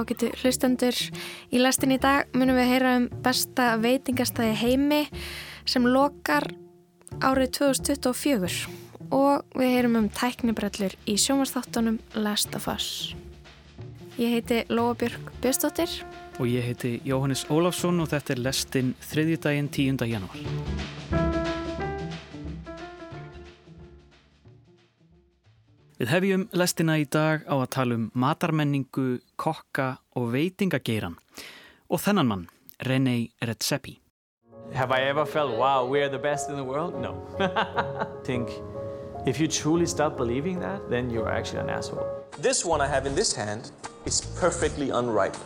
ágætu hlustendur. Í lastin í dag munum við heyra um besta veitingastæði heimi sem lokar árið 2024 og við heyrum um tæknibrellur í sjómanstáttunum Last of Us. Ég heiti Lóabjörg Björnsdóttir og ég heiti Jóhannes Ólafsson og þetta er lestin þriðjudaginn 10. janúar. Við hefjum lestina í dag á að tala um matarmenningu, kokka og veitingageiran og þennan mann, René Redzepi. Have I ever felt, wow, we are the best in the world? No. think if you truly stop believing that, then you're actually an asshole. This one I have in this hand is perfectly unripe.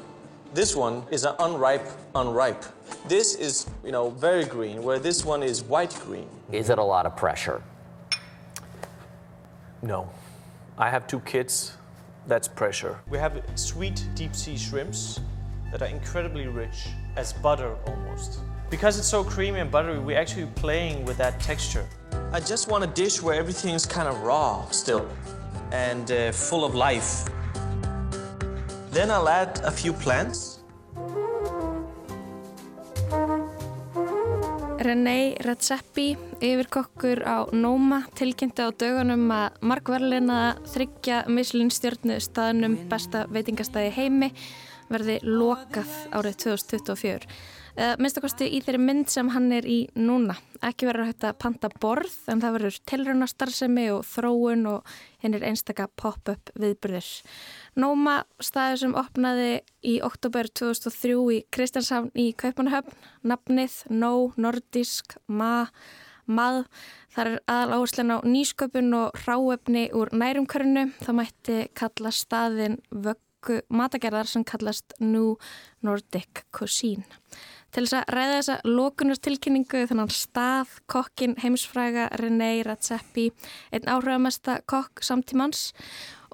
This one is an unripe, unripe. This is, you know, very green, where this one is white green. Is it a lot of pressure? No. I have two kids, that's pressure. We have sweet deep sea shrimps that are incredibly rich, as butter almost. Because it's so creamy and buttery, we're actually playing with that texture. I just want a dish where everything's kind of raw still and uh, full of life. Then I'll add a few plants. René Redzepi, yfirkokkur á Nóma, tilkynnti á dögunum að markverðlina þryggja mislinstjörnu staðnum besta veitingastæði heimi verði lokað árið 2024 eða minnstakosti í þeirri mynd sem hann er í núna. Ekki verður hægt að panta borð en það verður tilraunastarsemi og þróun og hinn er einstaka pop-up viðbyrðir. Nóma staði sem opnaði í oktober 2003 í Kristjanshavn í Kaupanahöfn, nafnið, Nó, Nordisk, Ma, Mað. Það er aðal áherslan á nýsköpun og ráefni úr nærumkörnu. Það mætti kalla staðin vöggu matagerðar sem kallast New Nordic Cuisine. Til þess að ræða þessa lókunartilkynningu þannig að stað kokkin heimsfræga René Redzepi, einn áhrifamesta kokk samtímans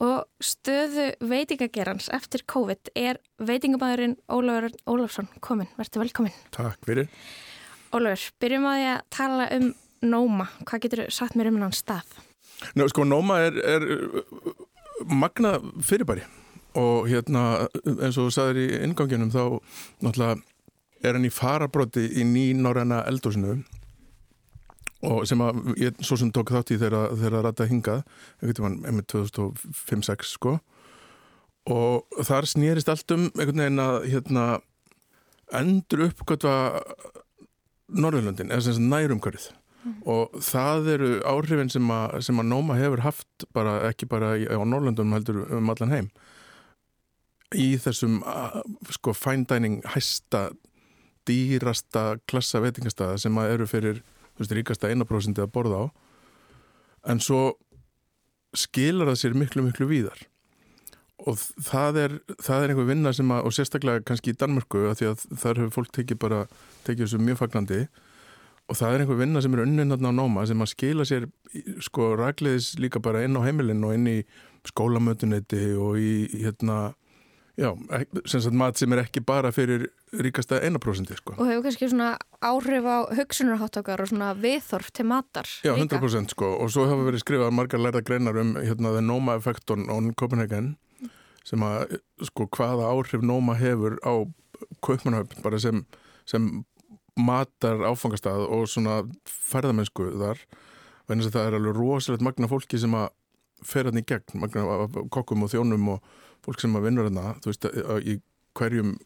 og stöðu veitingagerans eftir COVID er veitingamæðurinn Ólafur Ólafsson komin. Verður velkomin. Takk fyrir. Ólafur, byrjum að ég að tala um Nóma. Hvað getur þú satt mér um hann stað? Ná, sko, Nóma er, er magna fyrirbæri og hérna eins og þú sagðir í inganginum þá náttúrulega er hann í farabróti í nýnorræna eldúsinu og sem að ég svo sem tók þátt í þegar það rætta hingað einhvern veginn 2005-06 sko. Og þar snýrist allt um einhvern veginn að hérna, endur uppgötva Norðurlöndin eða sem sagt nærumkörið mm. og það eru áhrifin sem að, sem að Nóma hefur haft bara, ekki bara í, á Norðurlöndunum heldur um allan heim. Í þessum sko fine dining hæsta dýrasta klassa veitingastæða sem eru fyrir veist, ríkasta 1% að borða á. En svo skilar það sér miklu, miklu víðar. Og það er, það er einhver vinna sem að, og sérstaklega kannski í Danmörku að því að þar hefur fólk tekið bara tekið þessu mjög fagnandi. Og það er einhver vinna sem er unninn á nóma sem að skila sér sko rækliðis líka bara inn á heimilin og inn í skólamötunetti og í hérna Já, sem sagt mat sem er ekki bara fyrir ríkasta 1% sko. Og hefur kannski svona áhrif á hugsunarháttakar og svona viðþorf til matar Já, 100% líka. sko og svo hafa verið skrifað margar lærða greinar um hérna The Noma Effect on, on Copenhagen sem að sko hvaða áhrif Noma hefur á Kaupmannhöfn bara sem, sem matar áfangastað og svona ferðamennsku þar þess að það er alveg rosalegt magna fólki sem að fer hann í gegn, magna kokkum og þjónum og fólk sem að vinnur hérna, þú veist, í hverjum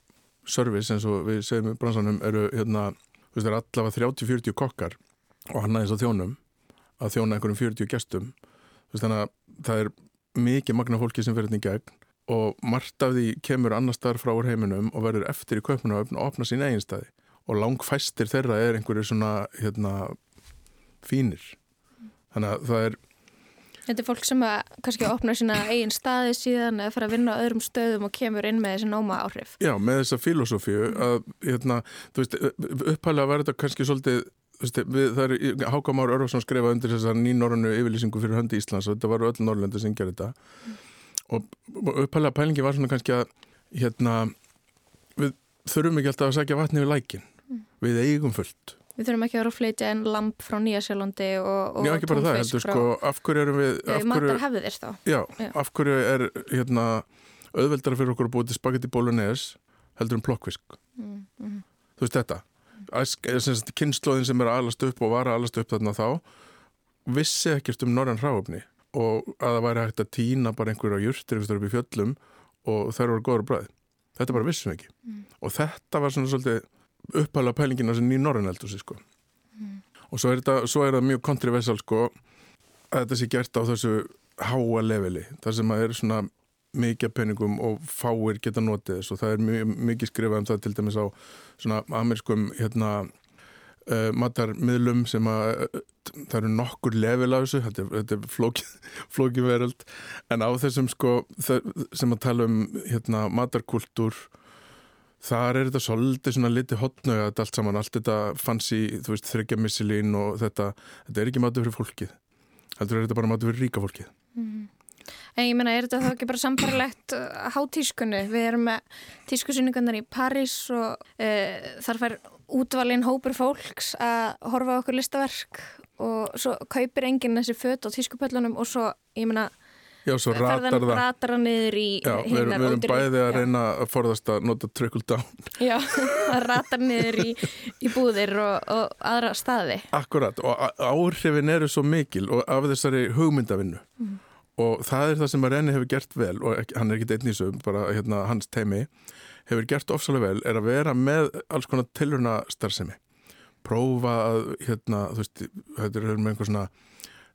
service eins og við segjum í bransanum eru hérna, þú veist, það er allavega 30-40 kokkar og hann aðeins á þjónum að þjóna einhverjum 40 gestum. Þú veist, þannig að það er mikið magna fólki sem fer hérna í gegn og margt af því kemur annar starf frá úr heiminum og verður eftir í köpmunum og opna sín eiginstæði og langfæstir þeirra er einhverju svona hérna fínir. Þannig að það er Þetta er fólk sem að kannski opna sína eigin staði síðan eða fara að vinna á öðrum stöðum og kemur inn með þessi nóma áhrif. Já, með þessa filosófíu að, hérna, þú veist, upphælega var þetta kannski svolítið, þú veist, við, það er Hákamár Örvarsson skrifa undir þessar nýnorranu yfirlýsingu fyrir höndi Íslands og þetta var öll Norrlandi sem gerði þetta mm. og upphælega pælingi var svona kannski að, hérna, við þurfum ekki alltaf að segja vatni við lækin, mm. við eigum fullt Við þurfum ekki að vera að flytja en lamp frá Nýjasjálandi og, og Já, ekki bara það, heldur, sko, af hverju erum við... Hefðir þá. Já, já, af hverju er, hérna, auðveldara fyrir okkur að búið til spagetti bolognese heldur um plokkfisk þú veist þetta kynnslóðin sem er að alast upp og var að alast upp þarna þá vissi ekkert um norðan hráöfni og að það væri hægt að týna bara einhverja júrtir einhverjum upp í fjöllum og þær voru góður bræði. Þetta bara vissum ekki. Mm. Og þetta var svona svolítið upphæla pælingina sem ný norðan heldur sig sko. Mm. Og svo er, þetta, svo er það mjög kontrivessal sko að þetta sé gert á þessu háa leveli. Það sem að er svona mikið penningum og fáir geta notið þess og það er mjög, mikið skrifað um það til dæmis á svona amerískum hérna uh, matarmiðlum sem að uh, það eru nokkur level á þessu þetta er, þetta er flóki, flóki veröld en á þessum sko sem að tala um hérna matarkultúr þar er þetta svolítið svona litið hotnöga þetta allt saman, allt þetta fancy þú veist þryggja og þetta þetta er ekki matur fyrir fólkið heldur er þetta bara matur fyrir ríka fólkið mm. En ég menna, er þetta þá ekki bara sambarlegt uh, hátískunni? Við erum með tískusyningarnar í París og uh, þar fær útvalinn hópur fólks að horfa okkur listaverk og svo kaupir enginn þessi fött á tískupöllunum og svo, ég menna, Já, svo ratar það. Ratar það niður í Já, við erum, við erum bæði að já. reyna að forðast að nota trickle down. Já, það ratar niður í, í búðir og, og aðra staði. Akkurat, og áhrifin eru svo mikil og af þessari hugmyndavinnu. Mm og það er það sem að Renni hefur gert vel og hann er ekki í þessu, bara hérna, hans teimi hefur gert ofsalega vel er að vera með alls konar tilurna starfsemi prófa að hérna, þú veist, þetta er með einhver svona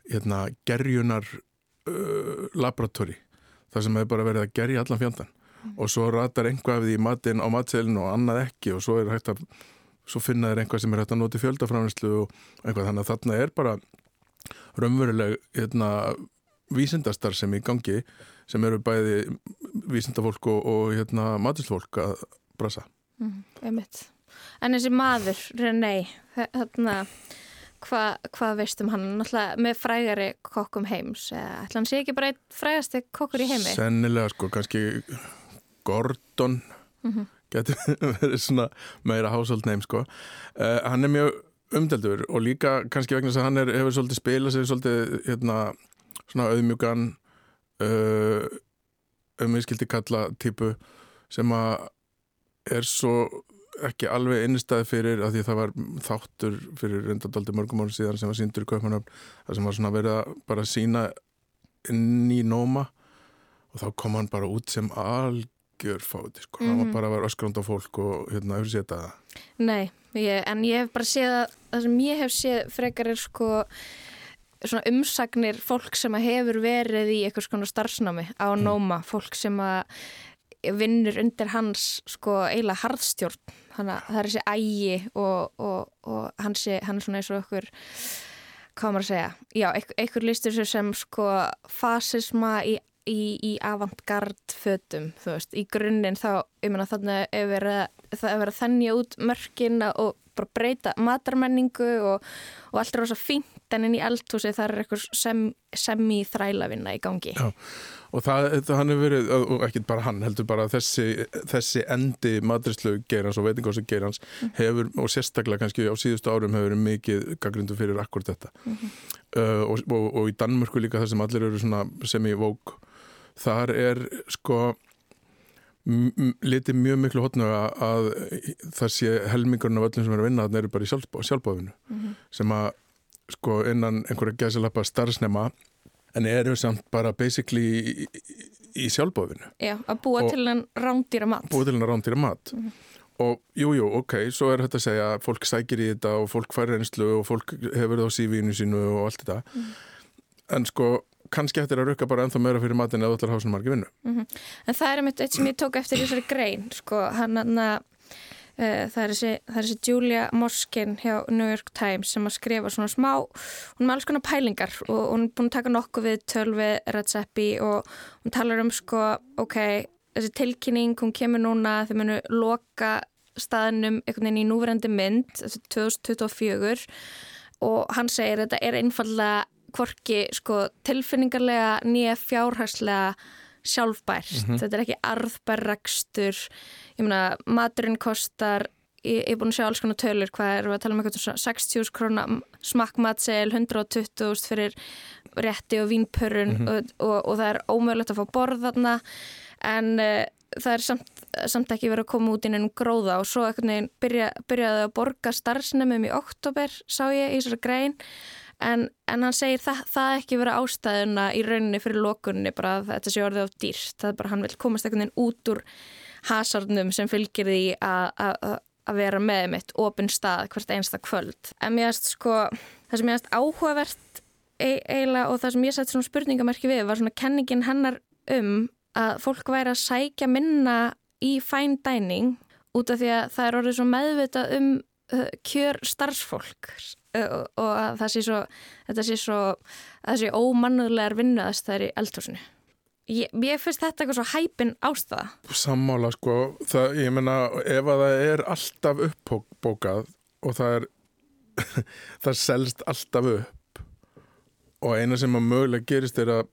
hérna, gerjunar uh, laboratori það sem hefur bara verið að gerja allan fjöndan mm. og svo ratar einhvað af því í matin á matselinu og annað ekki og svo er hægt að svo finna þeir einhvað sem er hægt að nota fjöldafræðinslu og einhvað þannig að þarna er bara raunveruleg hérna vísindastar sem í gangi sem eru bæði vísindafólk og, og hérna, matusfólk að brasa. Mm, en þessi maður, René, hérna, hvað hva veistum hann náttúrulega með frægari kokkum heims? Ætla hann sé ekki bara frægasti kokkur í heimi? Sennilega, sko, kannski Gordon mm -hmm. getur verið svona meira hásaldneim, sko. Uh, hann er mjög umdeldur og líka kannski vegna þess að hann er, hefur svolítið spilað sér svolítið, hérna, svona auðmjúkan uh, auðmjúskildi kalla típu sem að er svo ekki alveg innistæði fyrir að því það var þáttur fyrir reyndadaldi mörgum árum síðan sem var síndur í Kaupmannöfn það sem var svona verið að bara sína inn í nóma og þá kom hann bara út sem algjör fáti sko, mm -hmm. hann var mhm. bara að vera öskrand á fólk og hérna, hefur séð það Nei, ég, en ég hef bara séð að það sem ég hef séð frekar er sko svona umsagnir fólk sem hefur verið í eitthvað svona starfsnámi á mm. Nóma, fólk sem að vinnur undir hans sko eiginlega harðstjórn að það er þessi ægi og, og, og hans er svona eins og okkur hvað maður að segja? Já, einhver listur sem sko fasisma í, í, í avantgard fötum, þú veist, í grunninn þá, ég menna þannig að það er verið að þennja út mörkin og bara breyta matarmenningu og, og allt er rosa fínt en inn í eldhúsi það er eitthvað sem, sem í gangi. Já, og það, það hann hefur verið, og ekki bara hann heldur bara þessi, þessi endi maturislu gerans og veitingársu gerans mm. hefur, og sérstaklega kannski á síðustu árum hefur verið mikið gaggrindu fyrir akkur þetta. Mm -hmm. uh, og, og, og í Danmörku líka þar sem allir eru sem í vók, þar er sko litið mjög miklu hotnöga að það sé helmingurinn af öllum sem er að vinna þarna eru bara í sjálfbáðinu mm -hmm. sem að sko innan einhverja gæsilappa starfsnema en eru samt bara basically í, í sjálfbáðinu Já, að búa og til en rándýra mat Búa til en rándýra mat mm -hmm. og jújú, jú, ok, svo er þetta að segja að fólk sækir í þetta og fólk fær reynslu og fólk hefur það á sífínu sínu og allt þetta mm en sko kannski eftir að rukka bara ennþá meira fyrir matin eða allar hásun margi vinnu. Mm -hmm. En það er einmitt eitt sem ég tók eftir í þessari grein, sko, hann að það er þessi, það er þessi Julia Moskin hjá New York Times sem að skrifa svona smá, hún er alls konar pælingar og hún er búin að taka nokkuð við tölvi Redzepi og hún talar um sko, ok, þessi tilkynning, hún kemur núna þegar munu loka staðinum einhvern veginn í núverandi mynd, þessi 2024 og hann segir þetta er einfallega hvorki sko, tilfinningarlega nýja fjárhagslega sjálfbært. Mm -hmm. Þetta er ekki arðbærrakstur. Ég meina, maturinn kostar, ég er búin að sjá alls konar tölur, hvað er, við að tala um eitthvað 60.000 krónar smakkmatsel, 120.000 fyrir rétti og vínpörun mm -hmm. og, og, og það er ómögulegt að fá borð þarna en uh, það er samt, samt ekki verið að koma út inn ennum gróða og svo byrja, byrjaði að borga starfsnefnum í oktober sá ég í þessari grein en, en hann segir það, það ekki verið ástæðuna í rauninni fyrir lokunni bara að þetta sé orðið á dýrt. Það er bara hann vil komast ekkert neginn út úr hasardnum sem fylgir því að vera með mitt ofinn stað hvert einsta kvöld. En mér erst sko, það sem ég erst áhugavert e eiginlega og það sem ég sett svona spurningamerki við var svona kenningin hennar um að fólk væri að sækja minna í fine dining út af því að það er orðið svo meðvitað um uh, kjör starfsfólk og að það sé svo þetta sé svo, það sé ómannulegar vinnuðast er í eldhúsinu. Ég, ég finnst þetta eitthvað svo hæpin ástæða. Sammála sko, það, ég menna ef að það er alltaf uppbókað og það er það selst alltaf upp og eina sem að mögulega gerist er að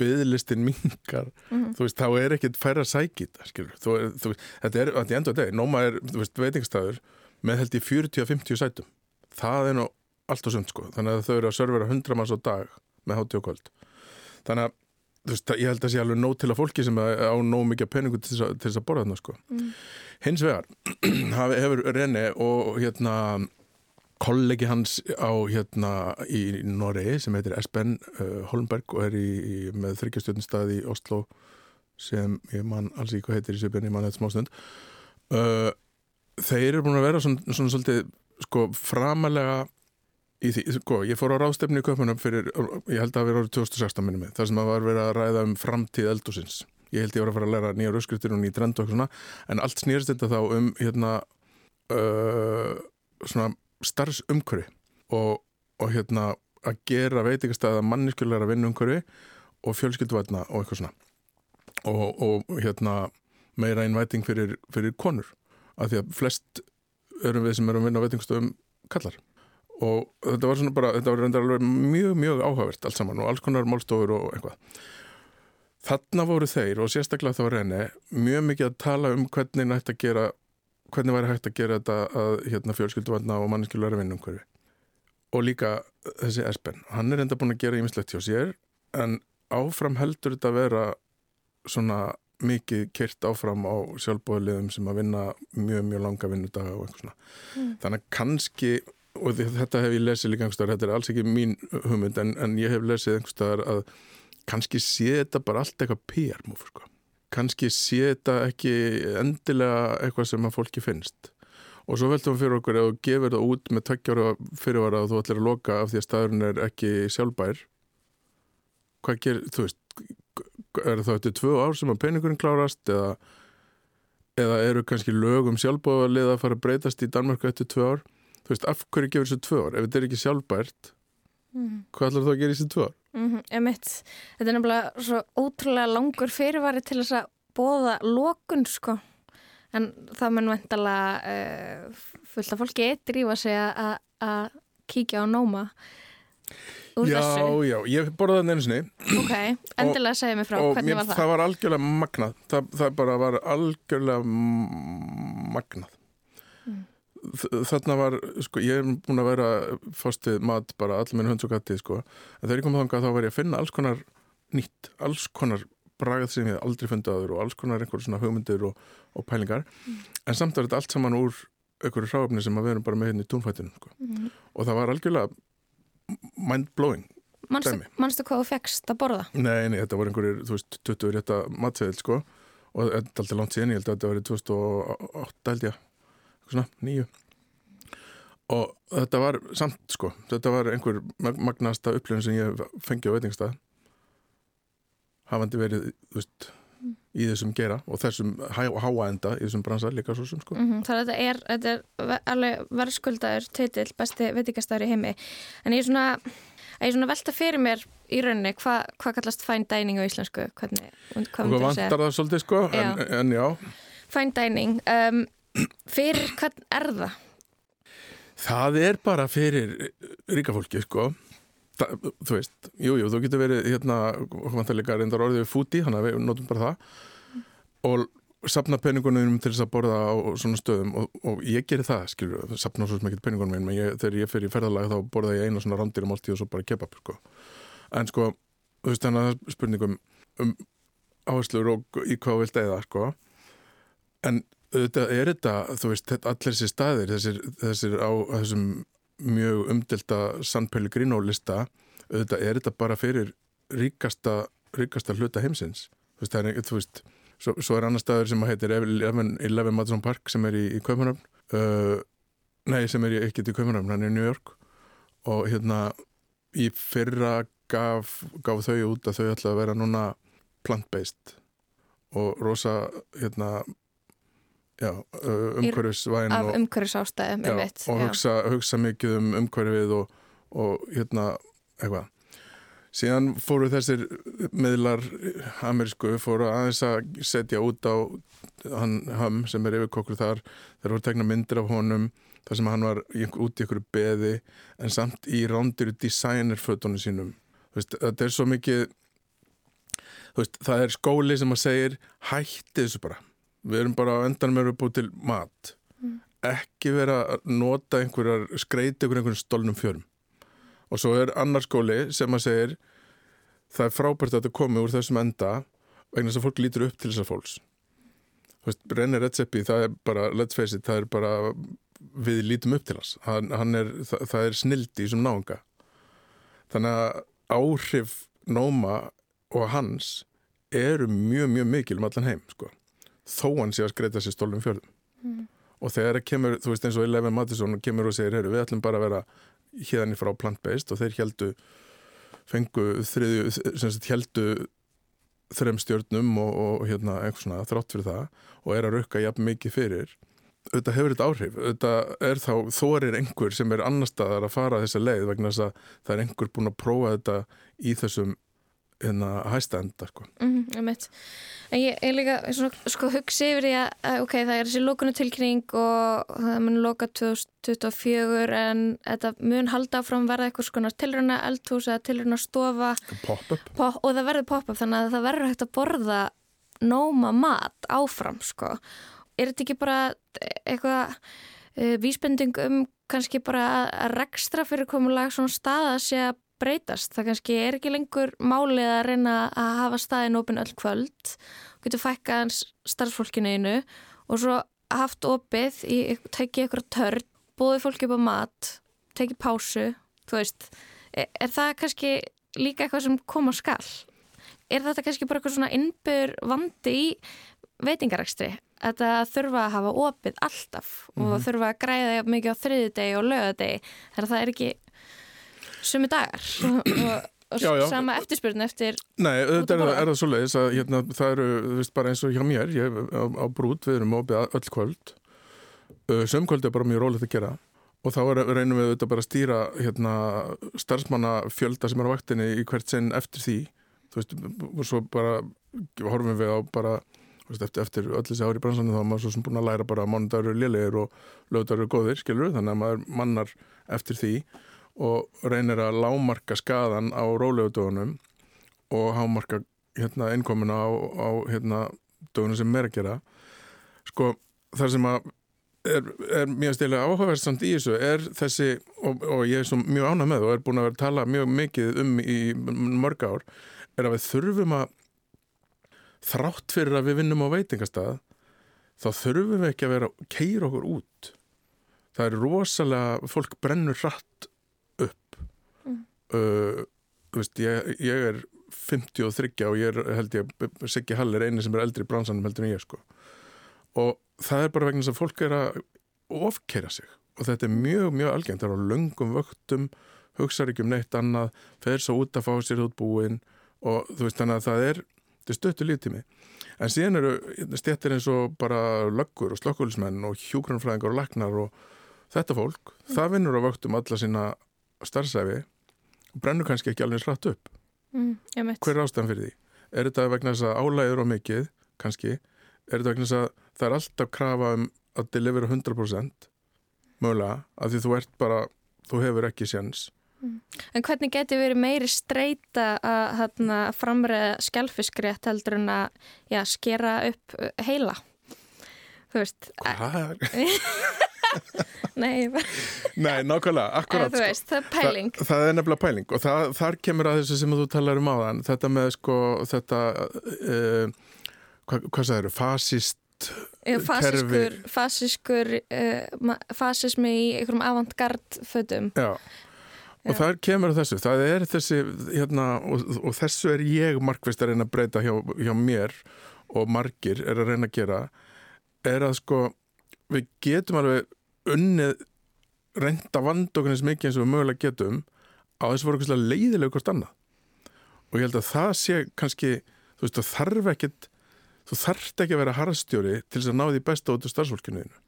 byðlistin mingar mm -hmm. þú veist, þá er ekkit færra sækit skilur, þú, þú, þetta er að því endur deg, Nóma er, þú veist, veitingstæður með held í 40-50 sætum. Það er nú allt og sund sko. Þannig að þau eru að servera 100 manns á dag með háti og kvöld. Þannig að, veist, ég held að sé alveg nóg til að fólki sem á nóg mikið peningu til þess að, til þess að borða þarna sko. Mm. hins vegar, hefur Rene og hérna kollegi hans á hérna í Noregi sem heitir Esben uh, Holmberg og er í, í, með þryggjastjórnstað í Oslo sem ég man alls í hvað heitir í söpjörn, ég man þetta smásnund uh, þeir eru búin að vera svona, svona svolítið sko framalega því, sko, ég fór á ráðstefni í köpunum fyrir, ég held að það var árið 2016 minnum þar sem það var verið að ræða um framtíð eldusins, ég held ég var að fara að læra nýjar öskriftir og nýjir trend og svona, en allt snýrst þetta þá um hérna uh, svona starfsumkörfi og, og hérna að gera veitingastæða manniskjulegra vinnumkörfi og fjölskylduvætna og eitthvað svona. Og, og hérna meira innvæting fyrir, fyrir konur af því að flest erum við sem erum að vinna á veitingastöðum kallar og þetta var svona bara, þetta var reyndar alveg mjög, mjög áhugavert allt saman og alls konar málstofur og eitthvað þarna voru þeir og sérstaklega þá reyni mjög mikið að tala um hvernig nætt að gera hvernig væri hægt að gera þetta að hérna, fjölskylduvarna og manneskjulega vinnum hverfi. Og líka þessi Espen, hann er enda búin að gera ímislegt hjá sér en áfram heldur þetta að vera svona mikið kyrt áfram á sjálfbóðliðum sem að vinna mjög, mjög langa vinnudaga og eitthvað svona. Mm. Þannig að kannski, og þetta hef ég lesið líka einhverstaðar, þetta er alls ekki mín hugmynd en, en ég hef lesið einhverstaðar að kannski sé þetta bara allt eitthvað PR-múf, sko. Kannski sé þetta ekki endilega eitthvað sem að fólki finnst. Og svo veltum við fyrir okkur að gefur það út með takkjára fyrirvara og þú ætlar að loka af því að staðurinn er ekki sjálfbær. Hvað ger, þú veist er það eftir tvö ár sem að peningurinn klárast eða, eða eru kannski lögum sjálfbóðalið að fara að breytast í Danmarku eftir tvö ár þú veist, af hverju gefur þessu tvö ár? Ef þetta er ekki sjálfbært mm. hvað ætlar þú að gera í þessu tvö ár? Mm -hmm, þetta er nefnilega svo ótrúlega langur fyrirvari til þess að bóða lókun sko. En það mun vendala uh, eh, fullt af fólki drífa sig að kíkja á nóma úr já, þessu. Já, já, ég borðaði það einu sinni. Ok, endilega segja mig frá, hvernig mér, var það? Það var algjörlega magnað. Það, það bara var algjörlega magnað þarna var, sko, ég er búin að vera fórstið mat bara allir minn hunds og gatti, sko, en þegar ég kom þánga þá var ég að finna alls konar nýtt alls konar bragað sem ég aldrei fundið aður og alls konar einhverjum svona hugmyndir og, og pælingar, mm. en samt var þetta allt saman úr einhverju hráöfni sem að við erum bara með hérna í túnfættinu, sko, mm. og það var algjörlega mind-blowing Manstu, hvað þú fegst að borða? Nei, nei, þetta voru einhverjir, þú veist, 20 rétta matseðil, sko, og þetta er alltaf langt síðan, ég held að þetta var í 2008 held ég svona nýju og þetta var samt sko þetta var einhver magnasta upplifin sem ég fengi á veitingstað hafandi verið veist, í þessum gera og þessum háa enda í þessum bransa líka svo sem sko. Mm -hmm, Það er, þetta er alveg verðskuldaður teitill besti veitingastæður í heimi. En ég er svona, ég er svona velta fyrir mér í rauninni, hvað hva kallast fine dining á íslensku? Hvernig, hvað vantar það svolítið sko en já, en, já. Fine dining um fyrir hvern er það? Það er bara fyrir ríkafólki sko það, þú veist, jújú, jú, þú getur verið hérna, vantarleika reyndar orðið fúti þannig að við notum bara það og sapna peningunum til þess að borða á svona stöðum og, og ég gerir það, skilur, sapna svo mikið peningunum minn, menn ég, þegar ég fer í ferðalag þá borða ég eina svona randýra máltíð og svo bara kebab sko. en sko, þú veist, þannig að spurningum um áherslur og í hvað vilt eða sko. en auðvitað er þetta þú veist, þetta, allir þessi staðir þessir, þessir á þessum mjög umdelta San Pellegrino lista auðvitað er þetta bara fyrir ríkasta, ríkasta hluta heimsins. Þú veist, það er, þú veist svo, svo er annar staður sem heitir Eleven, Eleven Madison Park sem er í, í Kaupanöfn uh, nei, sem er ekkert í Kaupanöfn hann er í New York. Og hérna í fyrra gaf, gaf þau út að þau ætla að vera núna plant-based. Og rosa hérna umhverfisvæn af umhverfis ástæðum og hugsa, hugsa mikið um umhverfið og, og hérna eitthvað. Síðan fóru þessir miðlar amerísku fóru aðeins að setja út á hann Hum sem er yfirkokkur þar. Þeir voru tegna myndir af honum þar sem hann var út í ykkur beði en samt í rándiru designerfötunum sínum. Veist, þetta er svo mikið veist, það er skóli sem að segir hætti þessu bara við erum bara á endan með að búið til mat. Mm. ekki vera að nota einhverjar skreiti ykkur einhvern stolnum fjörum. Og svo er annar skóli sem að segir það er frábært að þetta komi úr þessum enda vegna þess að fólk lítur upp til þessar fólks. René Redzepi, það er bara let's face it, það er bara við lítum upp til hans. Hann, hann er, það, það er snildi sem náunga. Þannig að áhrif Nóma og hans eru mjög mjög mikil um allan heim sko þó hann sé að skreita sér stólum fjörðum mm. og þegar það kemur, þú veist eins og Eleven Mattisson kemur og segir, við ætlum bara að vera hérna frá plant-based og þeir heldu fengu þriðju, sem sagt heldu þrem stjórnum og, og hérna eitthvað svona þrátt fyrir það og er að rukka jafn mikið fyrir auðvitað hefur þetta áhrif, auðvitað er þá þorir einhver sem er annar staðar að fara þessa leið vegna þess að það er einhver búin að prófa þetta í þessum hérna hæsta enda sko. mm -hmm, En ég er líka svona, sko hugsi yfir því að ok, það er þessi lókunutilkning og það mun loka 2024 en þetta mun halda áfram verða eitthvað svona tilruna eldhús eða tilruna stofa pop pop, og það verður pop-up þannig að það verður hægt að borða nóma mat áfram sko. Er þetta ekki bara eitthvað uh, vísbending um kannski bara að rekstra fyrir komulag svona stað að sé að breytast. Það kannski er ekki lengur málið að reyna að hafa staðin opinn öll kvöld, getur fækkað starfsfólkinu einu og svo haft opið, í, tekið ykkur törn, búið fólki upp á mat, tekið pásu, þú veist. Er, er það kannski líka eitthvað sem kom á skall? Er þetta kannski bara eitthvað svona innbyr vandi í veitingarækstri? Þetta þurfa að hafa opið alltaf og mm -hmm. þurfa að græða mikið á þriðidegi og lögadegi þegar það er ekki sumi dagar og, og já, já. sama eftirspurn eftir Nei, er, er það svo leiðis að hérna, það eru, þú veist, bara eins og hjá mér ég, á, á brút, við erum opið öll kvöld. Sömkvöld er bara mjög rólegt að gera og þá reynum við þetta bara að stýra hérna, starfsmannafjölda sem er á vaktinni í hvert sinn eftir því. Þú veist, og svo bara horfum við á bara eftir, eftir öll þessi ári bransanum þá er maður svo sem búin að læra bara að mánudagur eru liðlegir og lögdagur eru góðir, skilur þannig að maður mannar eftir því og reynir að lámarka skadan á rólegutögunum og hámarka hérna, innkomuna á, á hérna, dögunum sem að gera. Sko þar sem að er, er mjög stilega áhugaverð samt í þessu er þessi, og, og ég er mjög ánað með og er búin að vera að tala mjög mikið um í mörg ár, er að við þurfum að þrátt fyrir að við vinnum á veitingastað þá þurfum við ekki að vera að keira okkur út. Það er rosalega, fólk brennur rætt uh, veist, ég, ég er 53 og ég er held ég Siggi Hall er eini sem er eldri í bransanum heldur en ég sko. Og það er bara vegna þess að fólk er að ofkeira sig. Og þetta er mjög mjög algengt, það er á löngum vöktum hugsaður ekki um neitt annað fer svo út að fá sér út búin og þú veist þannig að það er þetta er stöttu líftími. En síðan eru stjættir eins og bara löggur og slokkulismenn og hjúgrunfræðingar og lagnar og þetta fólk, mm. það vinnur á vöktum alla sína starfsæfi brennur kannski ekki alveg slátt upp mm, hver er ástæðan fyrir því? Er þetta vegna þess að álæður á mikið kannski? Er þetta vegna þess að það er alltaf krafa um að delivera 100% mögulega að því þú ert bara þú hefur ekki séns mm. En hvernig getur verið meiri streyta að, að framræða skjálfiskrétt heldur en að já, skera upp uh, heila? Þú veist Hvað? Nei, Nei, nákvæmlega, akkurat þú veist, það er pæling. Þa, það er nefnilega pæling og það, þar kemur að þessu sem þú talar um áðan þetta með sko þetta uh, hvað, hvað sagður, fasist Já, fasiskur, fasiskur uh, fasismi í einhverjum avantgard fötum. Já, og það kemur þessu, það er þessi hérna, og, og þessu er ég markvist að reyna að breyta hjá, hjá mér og margir er að reyna að gera er að sko við getum alveg unnið reynda vand okkur eins mikið eins og við mögulega getum á þess að voru eitthvað leiðilega hvort annað. Og ég held að það sé kannski, þú veist, þú þarf ekkit þú þarft ekki að vera harðstjóri til þess að ná því besta út úr starfsfólkinu þínu.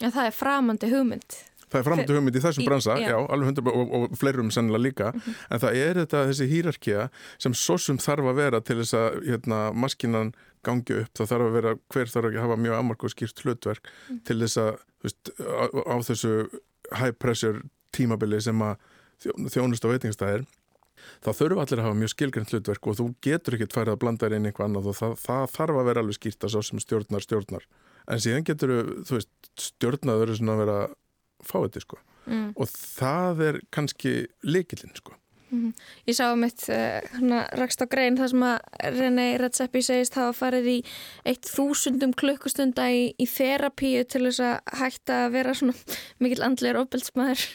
Já, það er framandi hugmynd Það er framöndu hugmynd í þessum bransa, já. alveg hundra og, og fleirum sennilega líka, en það er þetta þessi hýrarkía sem svo sem þarf að vera til þess að hérna, maskinan gangi upp, það þarf að vera hver þarf að hafa mjög amark og skýrt hlutverk til þess að, þú veist, á, á þessu high pressure tímabili sem að þjó- þjónust á veitingastæðir þá þurfa allir að hafa mjög skilgrænt hlutverk og þú getur ekkert færið að blanda inn eitthvað annað og það, það þarf að vera alveg skýrt að sá sem stjórnar stjórnar. En síðan getur þú veist, stjórnaður er svona að vera fáiði sko mm. og það er kannski líkilinn sko Ég sá mitt uh, hana, rakst á grein þar sem að René Redzepi segist hafa farið í eitt þúsundum klukkustunda í, í þerapíu til þess að hætta að vera svona mikill andlegur ofbeldsmaður.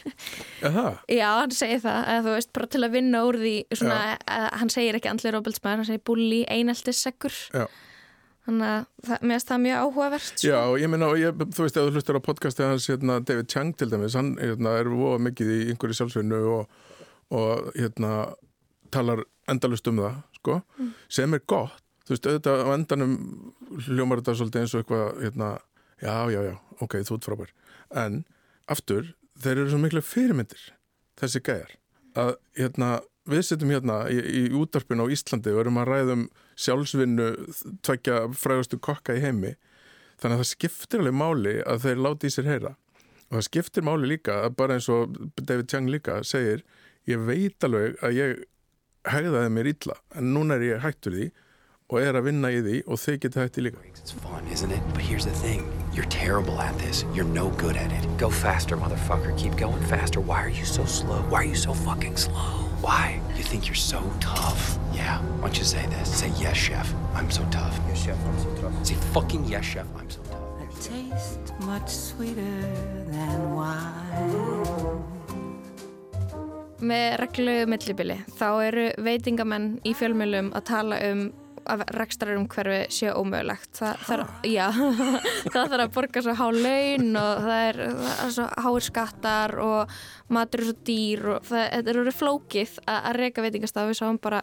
Aha, Já, hann segir það, eða þú veist, bara til að vinna úr því svona, að, hann segir ekki andlegur ofbeldsmaður, hann segir bulli, eineltissekkur. Já. Þannig að mér finnst það mjög áhugavert. sko. Já, ég ég, þú veist, ef þú hlustar á podcastið hans, hérna, David Chang til dæmis, hann hérna, er voða mikið í einhverju sjálfsveinu og, og hérna, talar endalust um það, sko, sem er gott, þú veist, auðvitað á endanum hljómar þetta svolítið eins og eitthvað, hérna, já, já, já, ok, þú ert frábær, en aftur, þeir eru svo miklu fyrirmyndir, þessi gæjar, að, hérna, við setjum hérna í, í útarpinu á Íslandi og erum að ræðum sjálfsvinnu tvekja frægustu kokka í heimi. Þannig að það skiptir alveg máli að þeir láti í sér heyra. Og það skiptir máli líka að bara eins og David Chang líka segir ég veit alveg að ég hegðaði mér illa en núna er ég hættur því og er að vinna í því og þau geta hætti líka It's fun, isn't it? But here's the thing. You're terrible at this. You're no good at it. Go faster, motherfucker. Keep going faster. Why are you so slow? Why are you so fucking slow? Why? You think you're so tough? Yeah. Why don't you say this? Say, yes, chef. I'm so tough. Yes, chef. I'm so tough. Say fucking yes, chef. I'm so tough. A taste much sweeter than wine. Með reglulegu millibili þá eru veitingamenn í fjölmjölum að tala um að rekstrarum hverfi sé ómögulegt. Það, það, já, það þarf að borga svo há laun og það er, það er svo háir skattar og matur er svo dýr og það, þetta er orðið flókið að, að reyka veitingastaf við sáum bara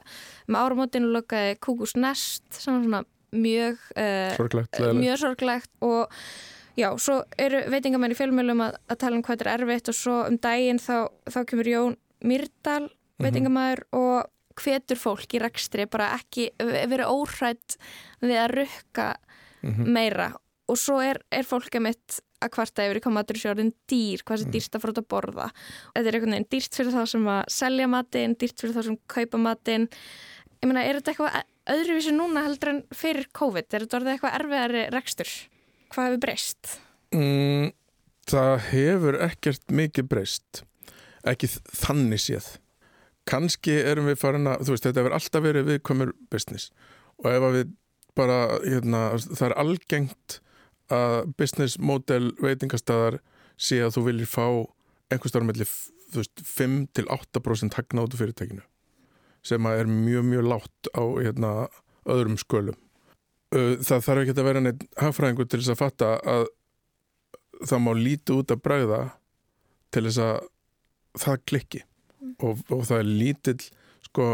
með áramótinu lokaði Kúkus Nest sem var svona mjög uh, Sorglegt, mjög sorglegt og já, svo eru veitingamenn í fjölmjölum að, að tala um hvað þetta er erfitt og svo um daginn þá, þá kemur Jón Myrdal veitingamæður og hvetur fólk í rekstri bara ekki verið óhrætt við að rukka meira og svo er, er fólk að mitt að kvarta yfir sé orðin dýr, hvað sé dýrst að út að borða. Þetta er einhvern veginn dýrt fyrir þá sem að selja matinn, dýrt fyrir þá sem kaupa matinn. Ég meina, er þetta eitthvað öðruvísi núna heldur en fyrir COVID? Er þetta orðið eitthvað erfiðari rekstur? Hvað hefur breyst? mm, Það hefur ekkert mikið breyst ekki þannig séð kannski erum við farin að þú veist, þetta hefur alltaf verið viðkomur business. Og ef við bara hérna, það er algengt að business model veitingastæðar sé að þú viljir fá einhvers staðar melli 5 til 8% hagna út úr fyrirtækinu sem að er mjög mjög látt á hérna, öðrum skölum. Það þarf ekki að vera neitt hagfræðingur til þess að fatta að það má lítið út að bræða til þess að það klikki og, og það er lítill sko,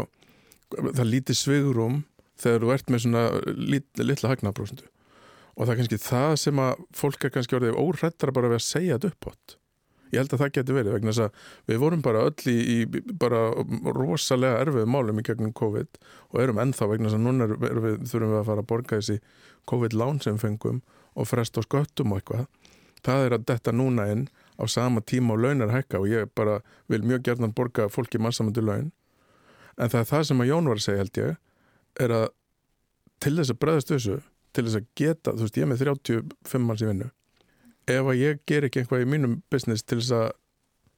það er lítið svigurum þegar þú ert með svona lit, litla hagnaprósendu og það er kannski það sem að fólk er kannski orðið óhrættara bara við að segja þetta upphátt. Ég held að það geti verið vegna þess að við vorum bara öll í, í bara rosalega erfið málum í gegnum COVID og erum ennþá vegna þess að núna við, þurfum við að fara að borga þessi COVID-lán sem fengum og frest á sköttum og eitthvað. Það er að detta núna inn á sama tíma og launar hækka og ég bara vil mjög gerðan borga fólki massamöndu laun. En það er það sem að Jón var að segja held ég er að til þess að bregðast þessu til þess að geta, þú veist ég er með 35 manns í vinnu. Ef að ég ger ekki eitthvað í mínum business til þess að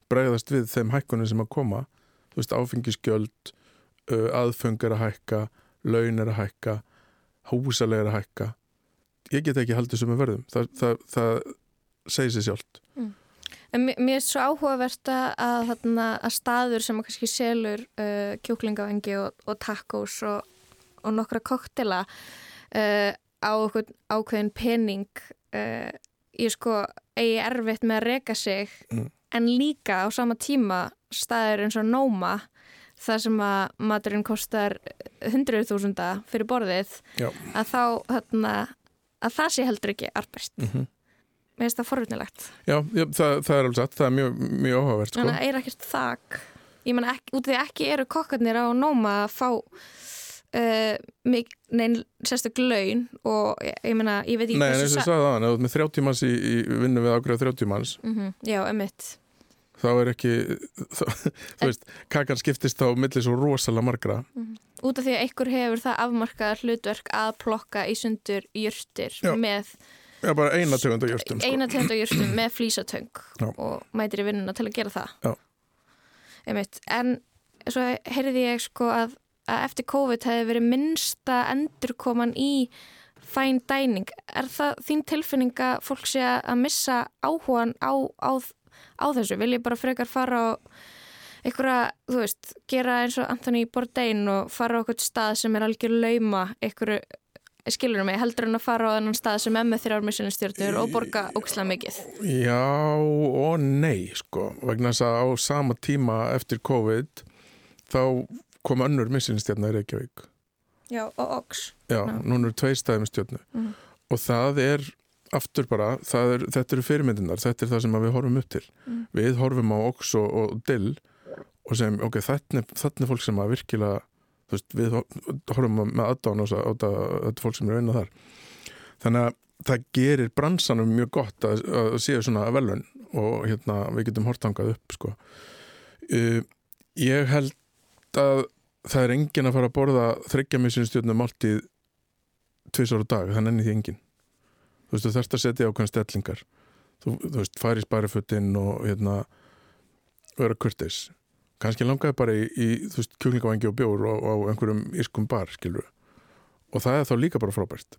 bregðast við þeim hækkunum sem að koma þú veist, áfengisgjöld aðföng er að hækka laun er að hækka húsaleg er að hækka ég get ekki haldið sem er verðum það, það, það segir sér sjálft En mér er svo áhugavert að, að, að staður sem að kannski selur uh, kjúklingavengi og, og tacos og, og nokkra koktela uh, á okkur ákveðin pening uh, ég sko eigi erfitt með að reka sig Mm. en líka á sama tíma staður eins og Nóma þar sem að maturinn kostar 100.000 fyrir borðið að þá þarna, að það sé heldur ekki arbæst. mm Mér finnst það forvitnilegt. Já, já það, það er alveg satt, það er mjög, mjög áhugavert sko. Þannig að er ekkert þak. Ég menna, út af því ekki eru kokkarnir á Nóma að fá uh, mig, neinn sérstök laun og ég, ég menna, ég veit ekki Nei, en eins og ég sagði það, ef þú ert með 30 manns í, í vinnu við 30 manns mm Já, emitt. þá er ekki þá, þú veist, kakan skiptist á milli svo rosalega margra Út af því að einhver hefur það afmarkað hlutverk að plokka í sundur jurtir Já. með Já, bara eina tegund á jörtum sko. eina tegund á jurtum með flýsatöng og mætir í vinnuna til að gera það. Einmitt. En svo heyrði ég sko að, að eftir COVID hefði verið minnsta endurkoman í fine dining. Er það þín tilfinning að fólk sé að missa áhugan á, á, á þessu? Vil ég bara frekar fara á einhverja, þú veist, gera eins og Anthony Bourdain og fara á eitthvað stað sem er algjör lauma einhverju, skilur mig, heldur en að fara á þennan stað sem er með þrjár missinstjórnur og borga ókslega mikið. Já og nei sko, vegna þess að á sama tíma eftir COVID þá kom önnur missinstjarnar í Reykjavík Já, og óks. Já, Já. núna eru tveir staði með stjörnu Mhm. og það er aftur bara, það er, þetta eru fyrirmyndinar þetta er það sem að við horfum upp til Mhm. við horfum á Ox og, og Dill og sem, ok, þetta er fólk sem að virkilega, veist, við hor- horfum með aðdáðan á þetta fólk sem er að vinna þar. Þannig að það gerir bransanum mjög gott að, að séu svona velun og hérna, við getum hortangað upp sko. uh, ég held að það er engin að fara að borða þryggja missinstjórnum máltíð tvisar á dag, það nenni því engin þú veist, þú þarfst að setja ákveðan stellingar. Þú, þú veist, fari í sparifötin og hérna vera kurtis kannski langaði bara í, í þú veist, kjúklingavangi og bjór og, og einhverjum írskum bar, skilur og það er þá líka bara frábært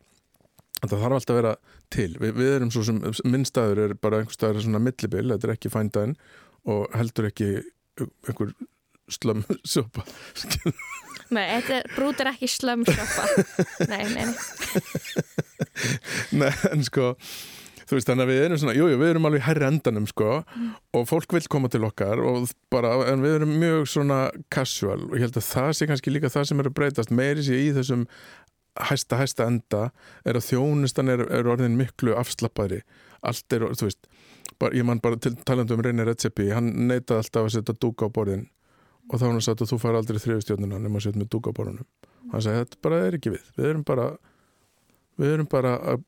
þetta þarf alltaf að vera til við, við erum svo sem, minn staður er bara einhver staður svona millibil, þetta er ekki fændaðin og heldur ekki einhver slömm sopa Nei, þetta er, ekki slömsjoppa. nei, nei, nei. Nei, en sko þú veist þannig að við erum svona, jújú, jú, við erum alveg herri endanum sko og fólk vil koma til okkar og bara, en við erum mjög svona casual. Og ég held að það sé kannski líka það sem er að breytast. Meiri sé í þessum hæsta, hæsta enda er að þjónustan er, er orðin miklu afslappaðri. Allt er, þú veist bara, ég man bara til talandi um Reynir Redzepi hann neitaði alltaf að setja dúka á borðin og þá hann sagt að þú fær aldrei þriðustjórnuna nema að setja með dúka á borðinum hann sagði, þetta bara er ekki við. Við erum bara við erum bara að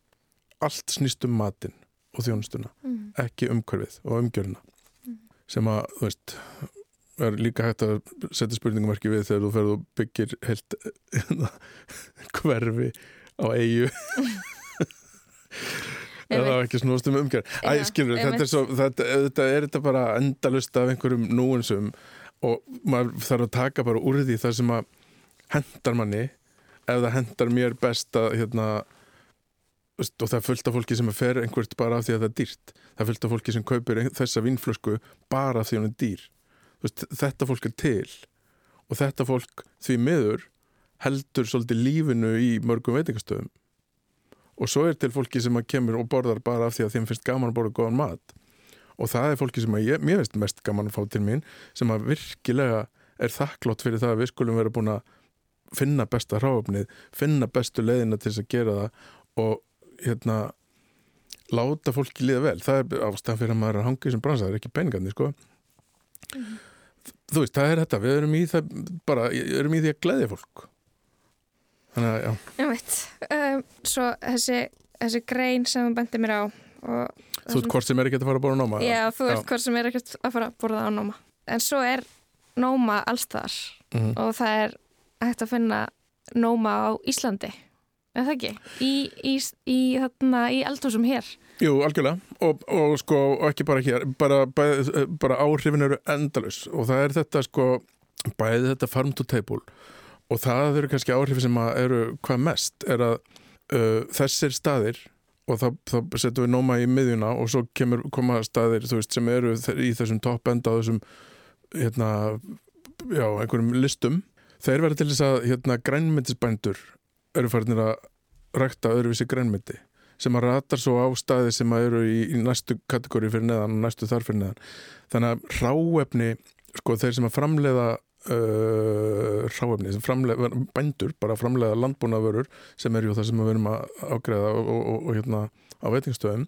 allt snýst um matinn og þjónustuna Mm. ekki umhverfið og umgjörna sem að, þú veist er líka hægt að setja spurningumarki við þegar þú ferð og byggir heilt hverfi á eigu eða ekki snúast um umgjörn Æ, skilur, þetta einmitt. er svo þetta, þetta er þetta bara endalust af einhverjum núinsum og maður þarf að taka bara úr því það sem að hendar manni ef það hendar mér best að hérna og það er fullt af fólki sem fer einhvert bara af því að það er dýrt. Það er fullt af fólki sem kaupir þessa vínflösku bara af því að hún er dýr. Veist, þetta fólk er til og þetta fólk því miður heldur svolítið lífinu í mörgum veitingastöðum. Og svo er til fólki sem kemur og borðar bara af því að þeim finnst gaman að borða góðan mat. Og það er fólki sem ég, mér finnst mest gaman að fá til mín sem að virkilega er þakklátt fyrir það að við skulum vera búin að finna besta ráöfnið, finna bestu leiðina til þess að gera það og hérna láta fólki líða vel, það er ástæðan fyrir að maður er að hanga í sem bransa, það er ekki peningandi sko þú veist, það er þetta við erum í það bara, erum í því að gleðja fólk þannig að já, Ég veit. Um, svo þessi, þessi grein sem þú bendið mér á og þú veist hvort sem er ekki að fara að bóra náma Já, þú veist hvort sem er ekkert að fara að borða á Nóma. En svo er Nóma allstaðar Mhm. og það er hægt að finna Nóma á Íslandi. Er það ekki? Í, í, í, í eldhúsum hér. Jú, algjörlega og, og sko, og ekki bara hér bara, bara, bara áhrifin eru endalus og það er þetta sko bæði þetta farm to table og það eru kannski áhrifin sem eru hvað mest er að uh, þessir staðir og þá, setjum við nóma í miðjuna og svo kemur, koma staðir veist, sem eru í þessum topp enda á þessum hérna, já, einhverjum listum þeir verða til þess að hérna, grænmyndisbændur eru farinir að rækta öðruvísi grænmyndi sem að ratar svo á staði sem að eru í, í næstu kategóri fyrir neðan og næstu þar fyrir neðan. Þannig að ráefni sko þeir sem að framleiða uh, ráefni sem framleiða, bændur bara framleiða landbúnaðvörur sem er það sem við erum að ágreða og, og, og, og hérna á veitingsstöðum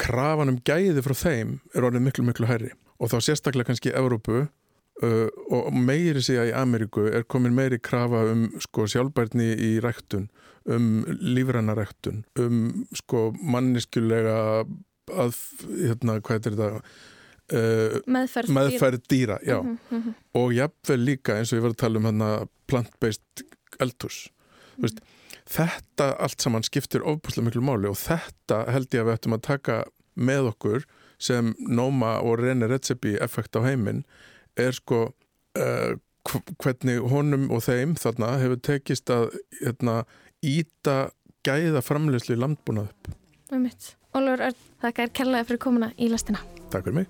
krafan um gæði frá þeim er orðið miklu miklu hærri. Og þá sérstaklega kannski Evrópu Uh, og meiri að í Ameríku er komin meiri krafa um sko, sjálfbærni í ræktun um lífrannaræktun um sko, manniskulega að, hérna, hvað er þetta uh, meðferð, meðferð dýra, dýra mm -hmm. og jafnvel líka eins og ég var að tala um hérna, plant-based eldhús mm -hmm. þetta allt saman skiptir ofbúslega miklu máli og þetta held ég að við ættum að taka með okkur sem Noma og René Redzepi effekt á heiminn er sko uh, hvernig honum og þeim þarna hefur tekist að hérna, íta gæða framlegslu í landbúnað upp. Ólur Örn, þakka er kellaði fyrir komuna í lastina. Takk fyrir mig.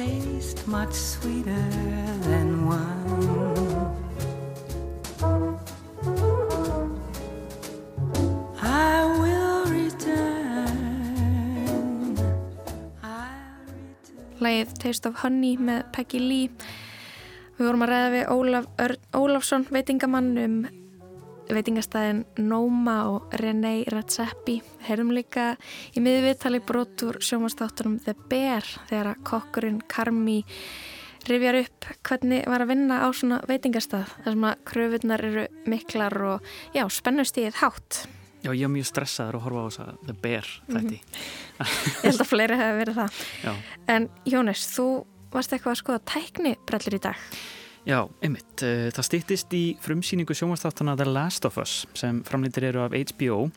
Taste much sweeter than wine. I will return. I'll return. Lægið Taste of Honey með Peggy Lee. Við vorum að ræða við Ólaf Ólafsson, veitingamann um veitingastæðin Noma og René Redzepi heyrðum líka í miðviðtali brotur sjómanstáttunum The Bear þegar að kokkurinn Karmi rifjar upp hvernig var að vinna á svona veitingastæð þar sem að kröfunar eru miklar og já, spennustíð hátt. Já, ég er mjög stressaður að horfa á þess að The Bear þetta mm -hmm. Ég held að fleiri hefur verið það. Já. En Jónis, þú varst eitthvað að skoða tækni brellir í dag Já, einmitt. Eh, það stýttist í frumsýningu sjómanstátana The Last of Us sem framlýttir eru af HBO.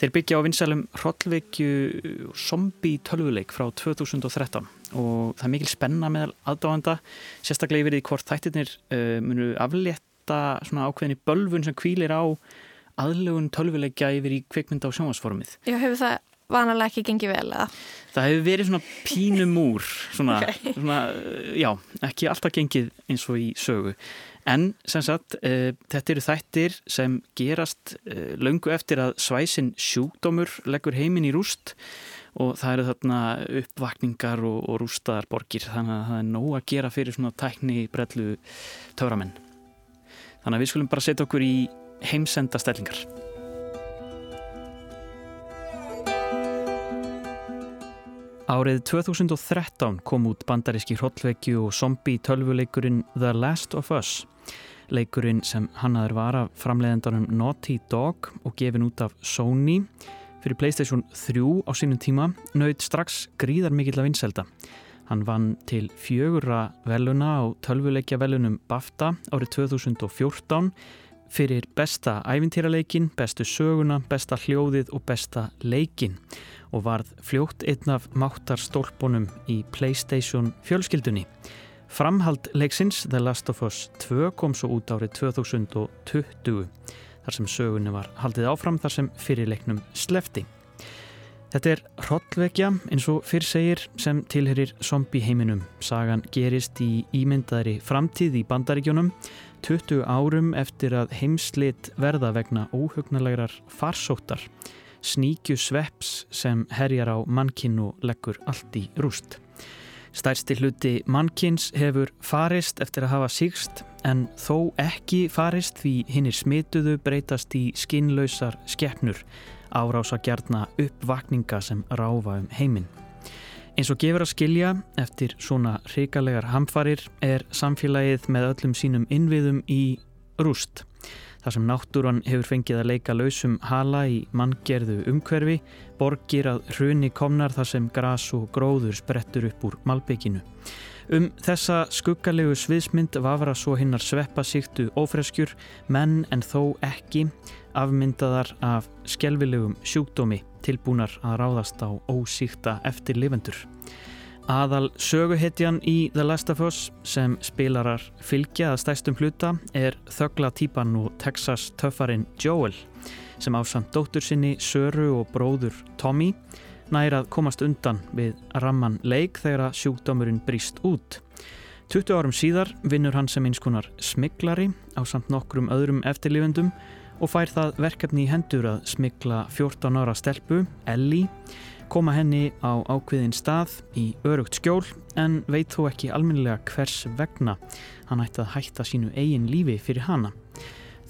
Þeir byggja á vinsælum hrollveikju zombie tölvuleik frá 2013 og það er mikil spenna með aðdáðanda, sérstaklega yfir því hvort þættirnir uh, munu aflétta svona ákveðinni bölfun sem kvílir á aðlugun tölvuleikja yfir í kvikmynda á sjómasformið. Já, hefur það vanalega ekki gengið vel eða? Það hefur verið svona pínumúr svona, okay. svona, já, ekki alltaf gengið eins og í sögu en sem sagt, uh, þetta eru þættir sem gerast uh, löngu eftir að svæsin sjúkdómur leggur heiminn í rúst og það eru þarna uppvakningar og, og rústaðar borgir þannig að það er nóg að gera fyrir svona tækni brellu töframenn þannig að við skulum bara setja okkur í heimsenda stellingar Árið 2013 kom út bandaríski hrollvekju og zombi tölvuleikurinn The Last of Us. Leikurinn sem hannaður var af framleiðendanum Naughty Dog og gefin út af Sony fyrir Playstation 3 á sínum tíma nöyð strax gríðar mikill af vinselda. Hann vann til fjögura veluna á tölvuleikja velunum BAFTA árið 2014 fyrir besta ævintýraleikin, bestu söguna, besta hljóðið og besta leikin og varð fljótt einn af máttarstólpunum í Playstation fjölskyldunni. Framhald leiksins The Last of Us 2 kom svo út árið 2020 þar sem sögunni var haldið áfram þar sem fyrirleiknum slefti. Þetta er hrollvekja eins og fyrr segir sem tilherir zombi heiminum. Sagan gerist í ímyndaðri framtíð í bandaríkjónum 20 árum eftir að heimslit verða vegna óhugnalegar farsóttar sníkju sveps sem herjar á mannkinn og leggur allt í rúst. Stærsti hluti mannkins hefur farist eftir að hafa sígst en þó ekki farist því hinnir smituðu breytast í skinnlausar skeppnur árása gjarna uppvakninga sem ráfa um heiminn. Eins og gefur að skilja eftir svona hrikalegar hamfarir er samfélagið með öllum sínum innviðum í rúst. Þar sem náttúran hefur fengið að leika lausum hala í manngerðu umhverfi, borgir að hruni komnar þar sem gras og gróður sprettur upp úr malbygginu. Um þessa skuggalegu sviðsmynd vafra svo hinnar sveppa síktu ófreskjur, menn en þó ekki, afmyndaðar af skelvilegum sjúkdómi tilbúnar að ráðast á ósíkta eftir lifendur. Aðal söguhetjan í The Last of Us sem spilarar fylgja að stæstum hluta er þögla típan og Texas töffarinn Joel sem ásamt dóttur sinni Söru og bróður Tommy nær að komast undan við ramman leik þegar að sjúkdómurinn brýst út. 20 árum síðar vinnur hann sem eins konar smiklari á samt nokkrum öðrum eftirlifendum og fær það verkefni í hendur að smikla 14 ára stelpu, Ellie, koma henni á ákveðin stað í örugt skjól en veit þó ekki alminlega hvers vegna hann ætti að hætta sínu eigin lífi fyrir hana.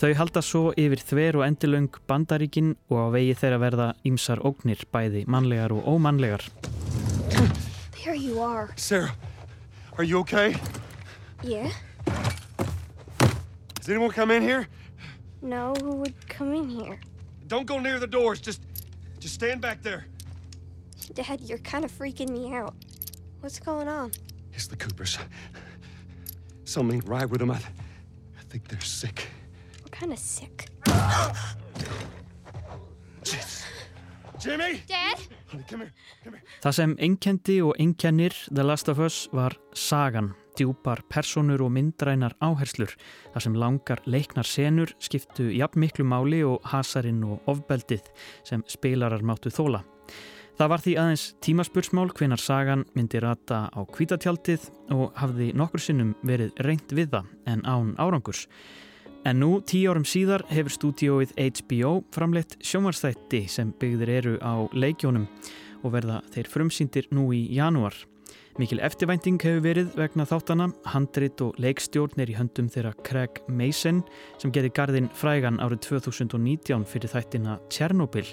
Þau halda svo yfir þver og endilöng bandaríkin og á vegi þeirra verða ýmsar ógnir bæði mannlegar og ómannlegar. There you are. Sarah, are you okay? Yeah? Has anyone come in here? No, who would come in here? Don't go near the doors. Just, just stand back there. Dad, you're kind of freaking me out. What's going on? It's the Coopers. Something ain't right with them. I, I think they're sick. What kind of sick? Jimmy! Dad? Það sem einkendi og einkennir The Last of Us var sagan, djúpar personur og myndrænar áherslur, þar sem langar leiknar senur skiptu jafn miklu máli og hasarinn og ofbeldið sem spilarar máttu þóla. Það var því aðeins tímaspursmál hvenar sagan myndi rata á kvítatjaldið og hafði nokkur sinnum verið reynd við það en án árangurs. En nú, tíu árum síðar, hefur stúdióið HBO framleitt sjómarstætti sem byggðir eru á leikjónum og verða þeir frumsýndir nú í janúar. Mikil eftirvænting hefur verið vegna þáttana, handrit og leikstjórn er í höndum þeirra Craig Mason sem gerði garðin frægan árið 2019 fyrir þættina Tjernobyl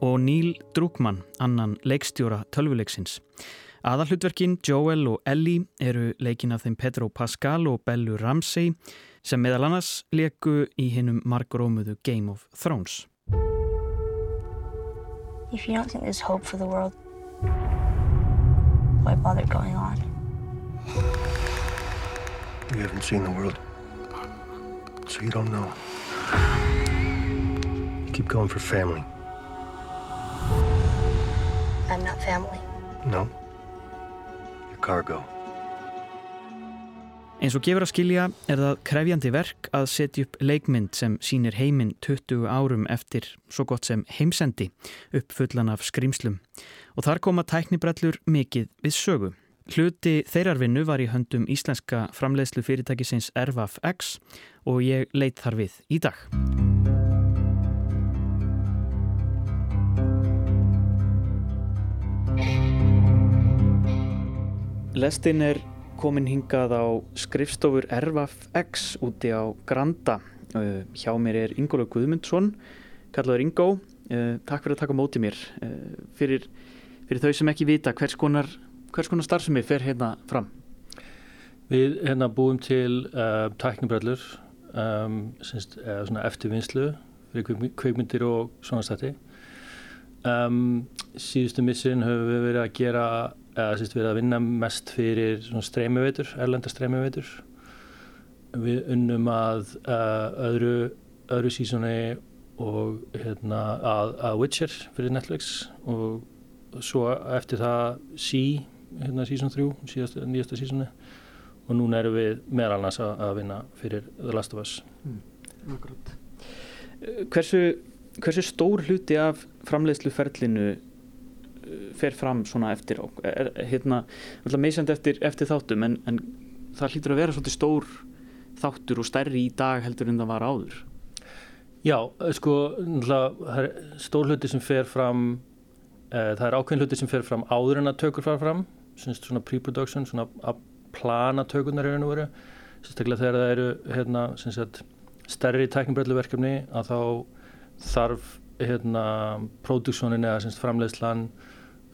og Neil Druckmann, annan leikstjóra tölvuleiksins. Aðalhutverkin Joel og Ellie eru leikin af þeim Pedro Pascal og Bellu Ramsey sem meðal annars leku í hinnum margrómuðu Game of Thrones. If you don't think there's hope for the world, why bother going on? You haven't seen the world, so you don't know. You keep going for family. I'm not family. No. Your cargo. Eins og gefur að skilja er það krefjandi verk að setja upp leikmynd sem sínir heiminn 20 árum eftir svo gott sem heimsendi upp fullan af skrýmslum. Og þar koma tæknibrellur mikið við sögu. Hluti þeirarvinnu var í höndum íslenska framleiðslu fyrirtækisins Ervaf X og ég leitt þar við í dag. Lestin er komin hingað á skrifstofur Ervaf X úti á Granda. Uh, hjá mér er Ingóla Guðmundsson, kallaður Ingó. Uh, takk fyrir að taka mótið mér. Uh, fyrir, fyrir þau sem ekki vita, hvers konar, konar starfsemi fer hérna fram? Við hérna búum til uh, tæknibrellur um, eftirvinnslu fyrir kveik, kveikmyndir og svona stætti. Um, síðustu missin höfum við verið að gera eða sérst verið að vinna mest fyrir streymiveitur, erlenda streymiveitur við unnum að uh, öðru, öðru sísoni og hérna að, að Witcher fyrir Netflix og svo eftir það Sí, hérna sísón 3 síðasta, nýjasta sísoni og núna erum við meðal annars að, að vinna fyrir The Last of Us. Mm, Hversu, hversu stór hluti af framleiðsluferlinu fer fram svona eftir er, hérna, meðsend eftir, eftir þáttum en, en það hlýtur að vera svolítið stór þáttur og stærri í dag heldur en það var áður. Já, sko stór hluti sem fer fram uh, það er ákveðin hluti sem fer fram áður en að tökur fara fram svona pre-production, svona að plana tökurnar eru nú veru. Sérstaklega þegar það eru hérna, sagt, stærri tæknibrelluverkefni að þá þarf hérna, próduksjónin eða semst, framleiðslan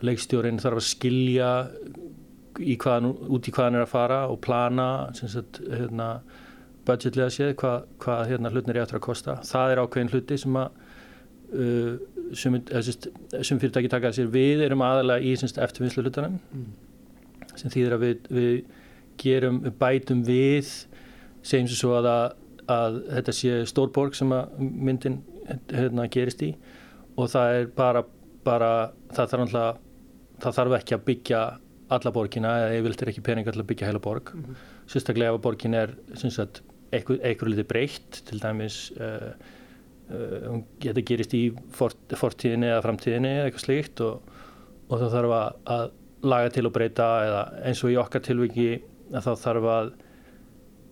leikstjórin þarf að skilja í hvaðan, út í hvað hann er að fara og plana sagt, hérna, budgetlega séð hvað, hvað hérna hlutnir er eftir að kosta það er ákveðin hluti sem að uh, sem, sem fyrirtæki taka sér við erum aðalega í eftirvinnslu hlutanum mm. sem þýðir að við, við gerum, bætum við segjum sem svo að, að, að þetta sé stórborg sem að myndin hérna, gerist í og það er bara, bara það þarf alltaf það þarf ekki að byggja alla borgina eða yfirleitt er ekki peningar til að byggja heila borg mm -hmm. sérstaklega ef að borgin er eitthvað litið breytt til dæmis uh, uh, getur gerist í fort, fortíðinni eða framtíðinni eða eitthvað slíkt og, og þá þarf að, að laga til og breyta eða eins og í okkar tilviki að þá þarf að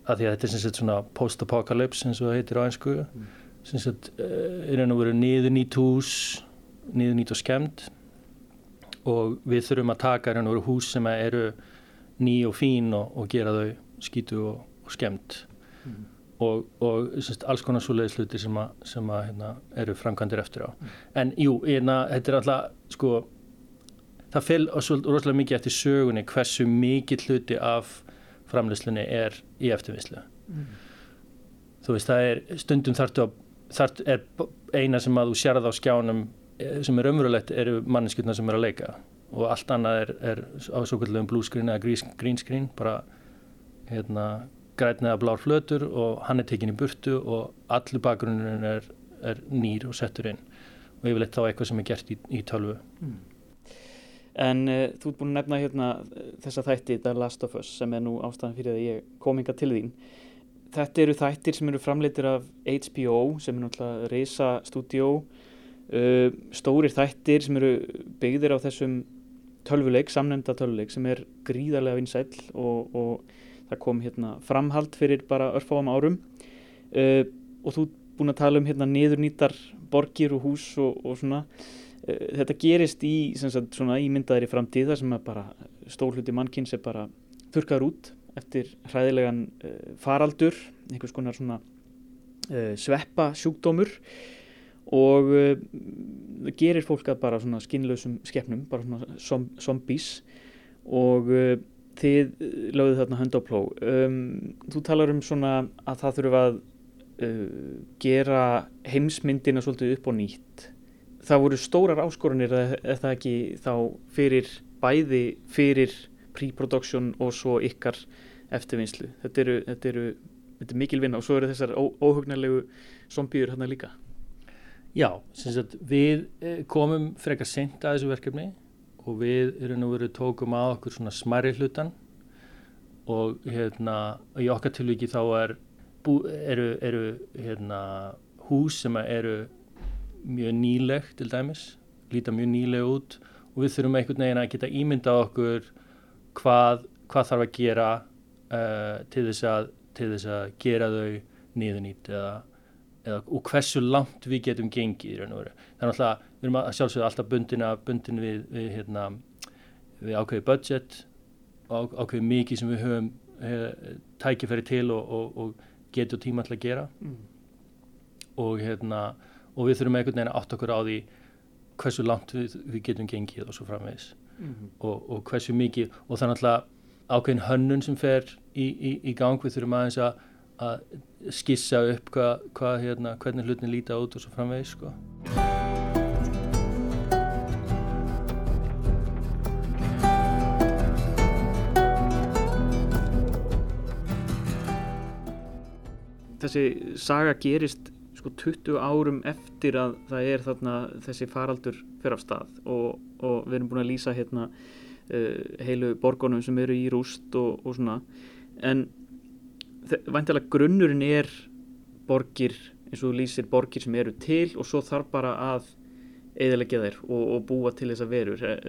að því að þetta er sem sagt svona post-apocalypse eins og það heitir á einsku mm. Sem sagt er einhvern veginn niður nýtt hús niður nýtt og skemmt og við þurfum að taka hérna úr hús sem eru ný og fín og, og gera þau skýtu og, og skemmt mm. og, og semst, alls konar svo leiðsluti sem, a, sem a, hérna, eru framkvæmdir eftir á mm. en jú, hérna, þetta er alltaf sko, það fylg rosalega mikið eftir sögunni hversu mikið hluti af framleyslunni er í eftirvislu mm. þú veist, það er stundum þartu að þart er eina sem að þú sérða á skjánum Eh, sem er umverulegt eru manneskjöldna sem er að leika. Og allt annað er, er á svo kallum blue screen eða green screen bara hérna grætnið að blár flötur og hann er tekin í burtu og allir bakgrunnurinn er, er nýr og settur inn. Og yfirleitt þá eitthvað sem er gert í, í tölvu. Mm. En uh, þú ert búin að nefna hérna þessa þætti The Last of Us sem er nú ástæðan fyrir að ég kom inga til þín Þetta eru þættir sem eru framleitir af HBO sem er náttúrulega reysa stúdjó uh, stórir þættir sem eru byggðir á þessum tölvuleik, samnefnda tölvuleik sem er gríðarlega vinsæl og, og það kom hérna framhald fyrir bara örfáum árum. Uh, og þú búin að tala um hérna niðurnýtar borgir og hús og, og svona. Uh, þetta gerist í sagt, svona í framtíð þar sem að bara stórluti mannkynns er bara þurkaður út eftir hræðilegan uh, faraldur, einhvers konar svona uh, sveppa sjúkdómur og uh, gerir fólk að bara svona skinnlausum skefnum, bara svona som, zombies. Og þið lögðu þarna hönd á pló um, þú talar um svona að það þurfa að uh, gera heimsmyndina svolítið upp og nýtt. Það voru stórar áskorunir eða það ekki þá fyrir bæði fyrir pre-production og svo ykkar eftirvinnslu. Þetta eru, þetta eru þetta er mikil vinna og svo eru þessar óhugnarlegu zombíur hérna líka. Já, við eh, komum frekar sent að þessu verkefni og við erum nú verið tókum að okkur svona smæri hlutan og hérna í okkar tilviki þá er, bú, eru, eru hérna, hús sem eru mjög nýleg til dæmis, líta mjög nýleg út og við þurfum einhvern veginn að geta ímynda okkur hvað, hvað þarf að gera uh, til, þess að, til þess að gera þau niðurnýtt eða eða, og hversu langt við getum gengið þannig að alltaf, við erum að sjálfsögða alltaf bundin, bundin við, við, hérna, við ákveði budget og ákveði mikið sem við höfum hef, tækifæri til og, og, og getum tíma til að gera mm. og, hérna, og við þurfum einhvern veginn að átta okkur á því hversu langt við, við getum gengið og svo framvegis mm -hmm. og hversu mikið og þannig að ákveðin hönnun sem fer í, í, í gang við þurfum aðeins að að skissa upp hva, hva, hérna, hvernig hlutin líta út og svo framvegis sko. Þessi saga gerist sko 20 árum eftir að það er þarna þessi faraldur fyrir af stað og, og við erum búin að lýsa hérna heilu borgunum sem eru í rúst og, og svona. En væntalega grunnurinn er borgir, eins og lýsir borgir sem eru til og svo þarf bara að eðalegja þær og, og búa til þessa verur. Er,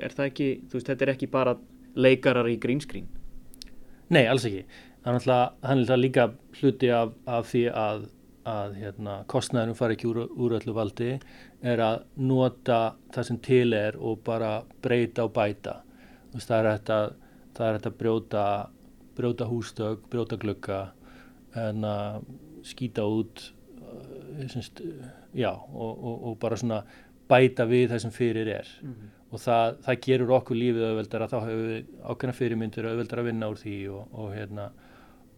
er það ekki, þú veist, þetta er ekki bara leikarar í grínskrín Nei, alls ekki. Þannig að það líka hluti af, af því að, að hérna, kostnæðinu fari ekki úr, úr öllu valdi er að nota það sem til er og bara breyta og bæta veist, það er þetta það er þetta brjóta brjóta hústök, brjóta glögga en að skýta út uh, semst, já, og, og, og bara svona bæta við það sem fyrir er mm -hmm. og það, það gerur okkur lífið auðveldar að þá hefur við ákveðna fyrirmyndir auðveldar að vinna úr því og, og hérna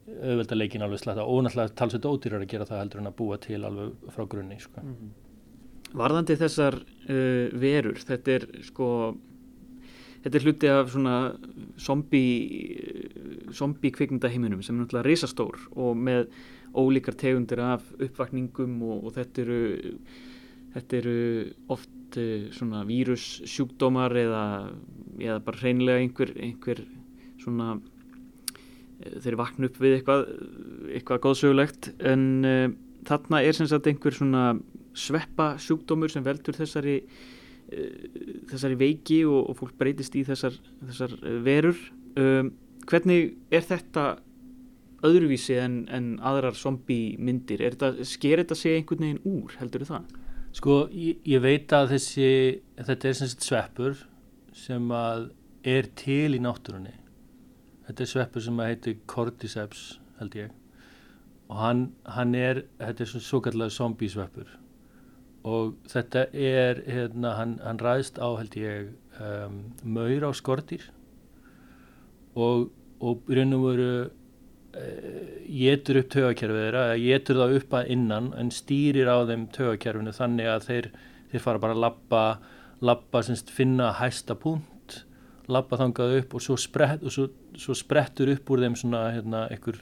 auðvelda leikin alveg sletta og náttúrulega talsveit ódýrar að gera það heldur en að búa til alveg frá grunni sko. Varðandi þessar uh, verur, þetta er sko þetta er hluti af svona zombie zombie kvikmyndaheiminum sem er náttúrulega risastór og með ólíkar tegundir af uppvakningum og, og þetta eru þetta eru oft uh, svona vírussjúkdómar eða, eða bara hreinlega einhver, einhver svona þeir vakna upp við eitthvað eitthvað góðsögulegt en uh, þarna er sem sagt einhver svona sveppa sjúkdómur sem veldur þessari uh, þessari veiki og, og fólk breytist í þessar, þessar uh, verur. Um, hvernig er þetta öðruvísi en, en aðrar zombie myndir er sker þetta sig einhvern veginn úr heldur það? Sko ég, ég veit að þessi þetta er sem sagt sveppur sem að er til í náttúrunni þetta er sveppur sem heitir Cordyceps held ég. Og hann, hann er þetta er svo kallar zombie sveppur og þetta er hérna, hann, hann ræðist á held ég um, maur á skortýr og, og í raun og veru getur upp tögakerfið þeirra eða getur það upp að innan en stýrir á þeim tögakerfinu þannig að þeir, þeir fara bara að lappa, lappa finna hæsta punkt lappa þangað upp og svo, sprett, og svo, svo sprettur upp úr þeim svona hérna, einhver,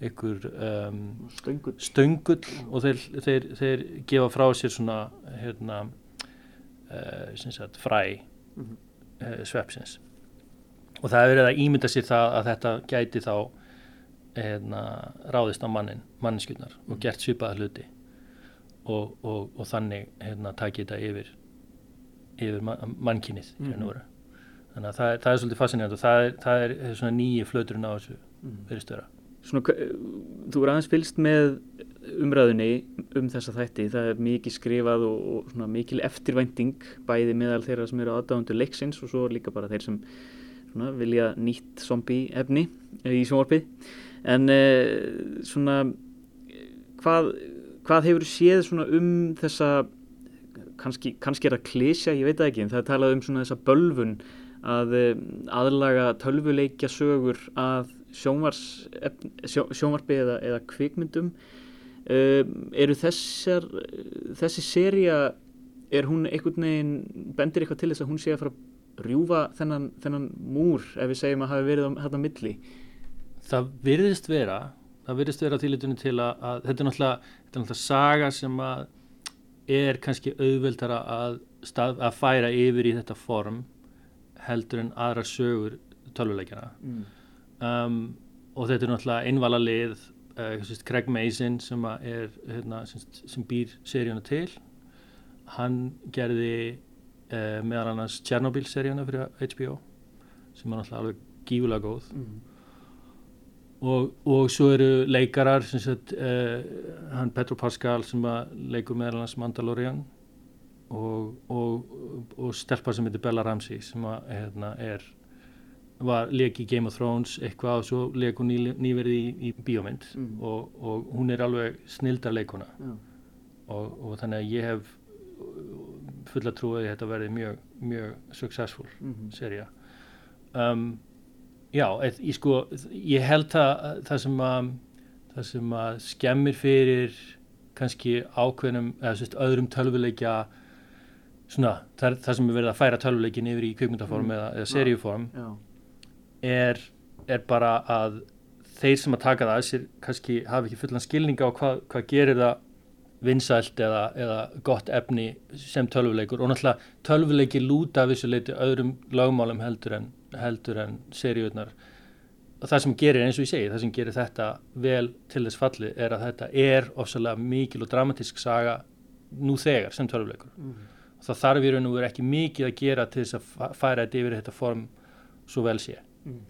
einhver um, stöngull. stöngull og þeir, þeir, þeir gefa frá sér svona hérna, uh, sagt, fræ mm -hmm. uh, svepsins og það er verið að ímynda sér það að þetta gæti þá hérna, ráðist á mannin, manninskjurnar og gert svipaða hluti og, og, og þannig hérna, takið þetta yfir, yfir man, mannkinnið mm -hmm. Þannig að það, það er svolítið fascinerand og það er, það er svona nýji flöturinn á þessu mm. fyrirstöra Svona, þú er aðeins fylst með umræðunni um þessa þætti. Það er mikið skrifað og, og mikil eftirvænting bæði meðal þeirra sem eru aðdáðundur leiksins og svo líka bara þeir sem svona, vilja nýtt zombie efni í sjónvarpið en uh, svona hvað, hvað hefur séð svona um þessa kannski, kannski er það klísja, ég veit það ekki en það er talað um svona þessa bölfun að aðlaga tölvuleikja sögur að sjónvars, sjó, sjónvarpi eða, eða kvikmyndum. Um, eru þessar þessi seria er hún einhvern veginn bendir eitthvað til þess að hún sé að fara að rjúfa þennan, þennan múr ef við segjum að hafi verið á þetta milli? Það virðist vera það virðist vera tílitunni til að, að þetta, er þetta er náttúrulega saga sem að er kannski auðveldara að, stað, að færa yfir í þetta form heldur en aðra sögur tölvuleikjana. Mm. um, og þetta er náttúrulega einvala lið uh, Craig Mason sem, er, hérna, sem, sem býr seríuna til. Hann gerði uh, meðal annars Chernobyl seríuna fyrir HBO sem er náttúrulega alveg gífulega góð. Mm. Og, og svo eru leikarar sagt, uh, hann Petro Pascal sem leikur meðal hans Mandalorian og, og, og stelpa sem heitir Bella Ramsey sem að, hérna, er var leik í Game of Thrones eitthvað og svo leik hún ný, nýverði í, í bíómynd mm. og, og hún er alveg snildar leikuna ja. og, og þannig að ég hef fulla trúið að þetta verði mjög, mjög successful mm -hmm. seria um, Já, ég, sko, ég held að það sem að, það sem að skemmir fyrir kannski ákveðnum eða sérst, öðrum tölvuleikja svona, það, það sem er verið að færa tölvuleikin yfir í kvikmyndaform mm. eða, eða seríuform er, er bara að þeir sem að taka það að sér kannski hafi ekki fullan skilninga á hvað, hvað gerir það vinsælt eða, eða gott efni sem tölvuleikur. Og náttúrulega tölvuleiki lúta af þessu leiti öðrum lagmálum heldur en, heldur en seríunar og það sem gerir eins og ég segi, það sem gerir þetta vel til þess falli er að þetta er ofsalega mikil og dramatísk saga nú þegar sem tölvuleikur. Mm. Það þarf í raun og veru ekki mikið að gera til þess að færa þetta yfir þetta form svo vel sé mm.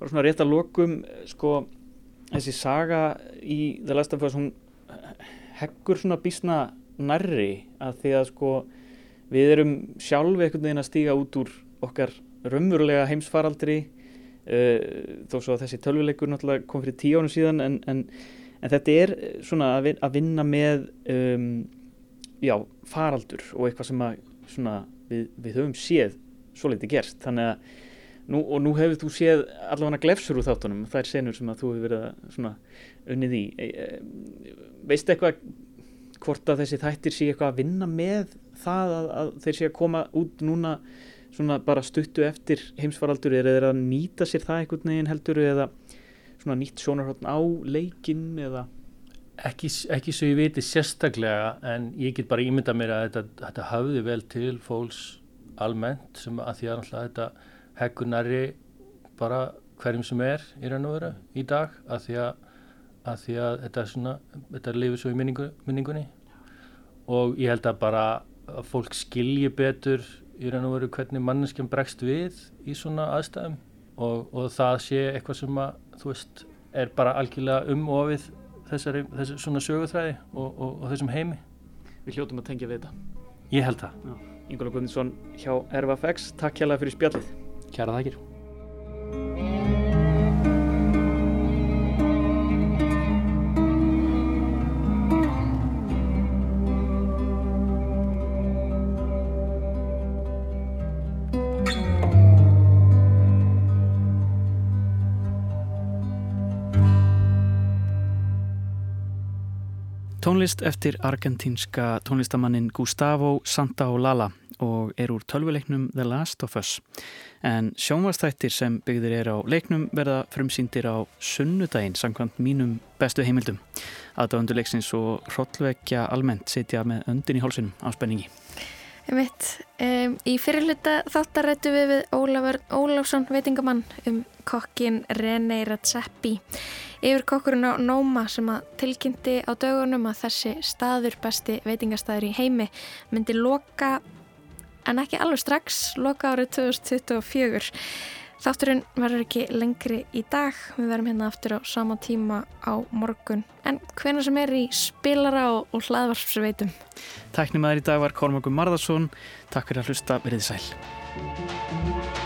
Bara svona rétt að lokum sko þessi saga í The Last of Us hún heggur svona bísna nærri að því að sko við erum sjálf einhvern veginn að stíga út úr okkar raunverulega heimsfaraldri uh, þó svo að þessi tölvuleikur náttúrulega kom fyrir tíu ánum síðan en, en, en þetta er svona að vinna með um, já, faraldur og eitthvað sem að svona, við, við höfum séð svo litið gerst. Þannig að nú, og nú hefur þú séð allavega glefsur úr þáttunum, það er senur sem að þú hefur verið að svona unnið í. E, e, veistu eitthvað hvort að þessi þættir sé eitthvað að vinna með það að, að þeir sé að koma út núna svona bara stuttu eftir heimsfaraldur? Eða er að nýta sér það einhvern veginn heldur eða svona nýtt sjónarhóttn á leikin eða ekki, ekki svo ég viti sérstaklega en ég get bara ímynda mér að þetta, þetta hafði vel til fólks almennt sem að því að þetta heggur næri bara hverjum sem er í raun og vera í dag að því að, að, því að þetta, svona, þetta lifir svo í minningu, minningunni. Og ég held að bara að fólk skilji betur í raun og veru hvernig manneskjum bregst við í svona aðstæðum og, og það sé eitthvað sem að þú veist er bara algjörlega umofið þessari, þessari svona sögutræði og, og, og þessum heimi. Við hljótum að tengja við þetta. Ég held það. Ingóla Guðmundsson hjá RFX Takk hjá það fyrir spjallið. Kjæra þakkir Tónlist eftir argentínska tónlistamannin Gustavo Santaolalla og er úr tölvuleiknum The Last of Us. En sjónvastættir sem byggðir er á leiknum verða frumsýndir á sunnudaginn samkvæmt mínum bestu heimildum. Aðdóðanduleiksins og hrollvekja almennt setja með öndin í hálsunum á spenningi. Um, í fyrirluta þáttar rættu við við Ólafur Ólafsson veitingamann um kokkin René Redzepi yfir kokkurinn á Nóma sem að tilkynnti á dögunum að þessi staður besti veitingastæður í heimi myndi loka en ekki alveg strax loka árið 2024 Þátturinn verður ekki lengri í dag, við verðum hérna aftur á sama tíma á morgun. En hvena sem er í spilara og, og hlaðvarsveitum? Tæknum aðeins í dag var Kormakur Marðarsson. Takk fyrir að hlusta, verið sæl.